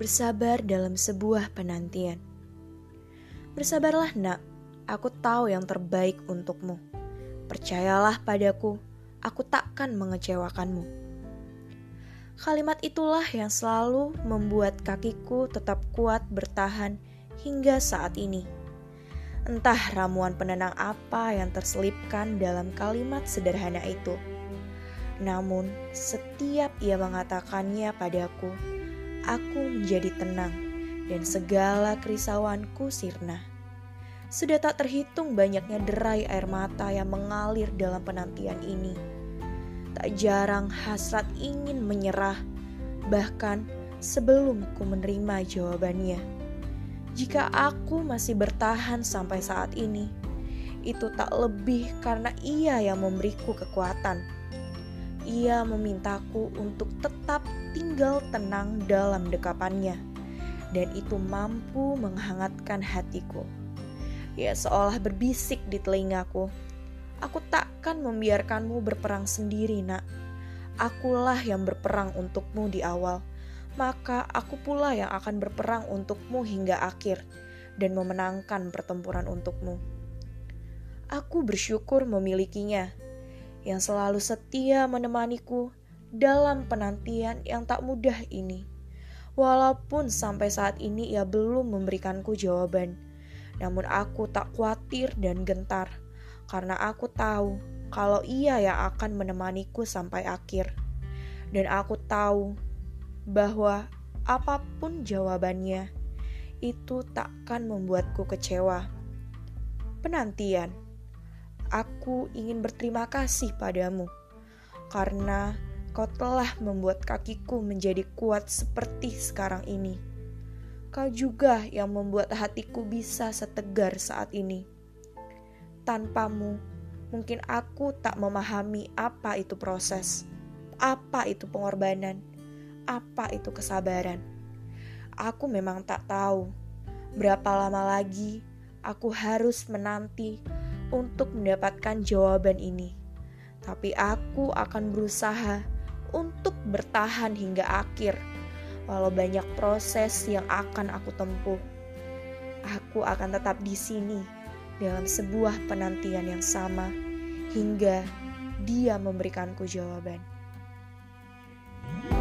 bersabar dalam sebuah penantian. Bersabarlah, Nak. Aku tahu yang terbaik untukmu. Percayalah padaku, aku takkan mengecewakanmu. Kalimat itulah yang selalu membuat kakiku tetap kuat bertahan hingga saat ini. Entah ramuan penenang apa yang terselipkan dalam kalimat sederhana itu. Namun, setiap ia mengatakannya padaku, aku menjadi tenang dan segala kerisauanku sirna. Sudah tak terhitung banyaknya derai air mata yang mengalir dalam penantian ini. Tak jarang hasrat ingin menyerah, bahkan sebelum ku menerima jawabannya. Jika aku masih bertahan sampai saat ini, itu tak lebih karena ia yang memberiku kekuatan ia memintaku untuk tetap tinggal tenang dalam dekapannya, dan itu mampu menghangatkan hatiku. Ya, seolah berbisik di telingaku, "Aku takkan membiarkanmu berperang sendiri, Nak. Akulah yang berperang untukmu di awal, maka aku pula yang akan berperang untukmu hingga akhir dan memenangkan pertempuran untukmu." Aku bersyukur memilikinya yang selalu setia menemaniku dalam penantian yang tak mudah ini. Walaupun sampai saat ini ia belum memberikanku jawaban, namun aku tak khawatir dan gentar karena aku tahu kalau ia yang akan menemaniku sampai akhir. Dan aku tahu bahwa apa pun jawabannya, itu takkan membuatku kecewa. Penantian aku ingin berterima kasih padamu karena kau telah membuat kakiku menjadi kuat seperti sekarang ini. Kau juga yang membuat hatiku bisa setegar saat ini. Tanpamu, mungkin aku tak memahami apa itu proses, apa itu pengorbanan, apa itu kesabaran. Aku memang tak tahu berapa lama lagi aku harus menanti untuk mendapatkan jawaban ini, tapi aku akan berusaha untuk bertahan hingga akhir. Walau banyak proses yang akan aku tempuh, aku akan tetap di sini dalam sebuah penantian yang sama hingga Dia memberikanku jawaban. thank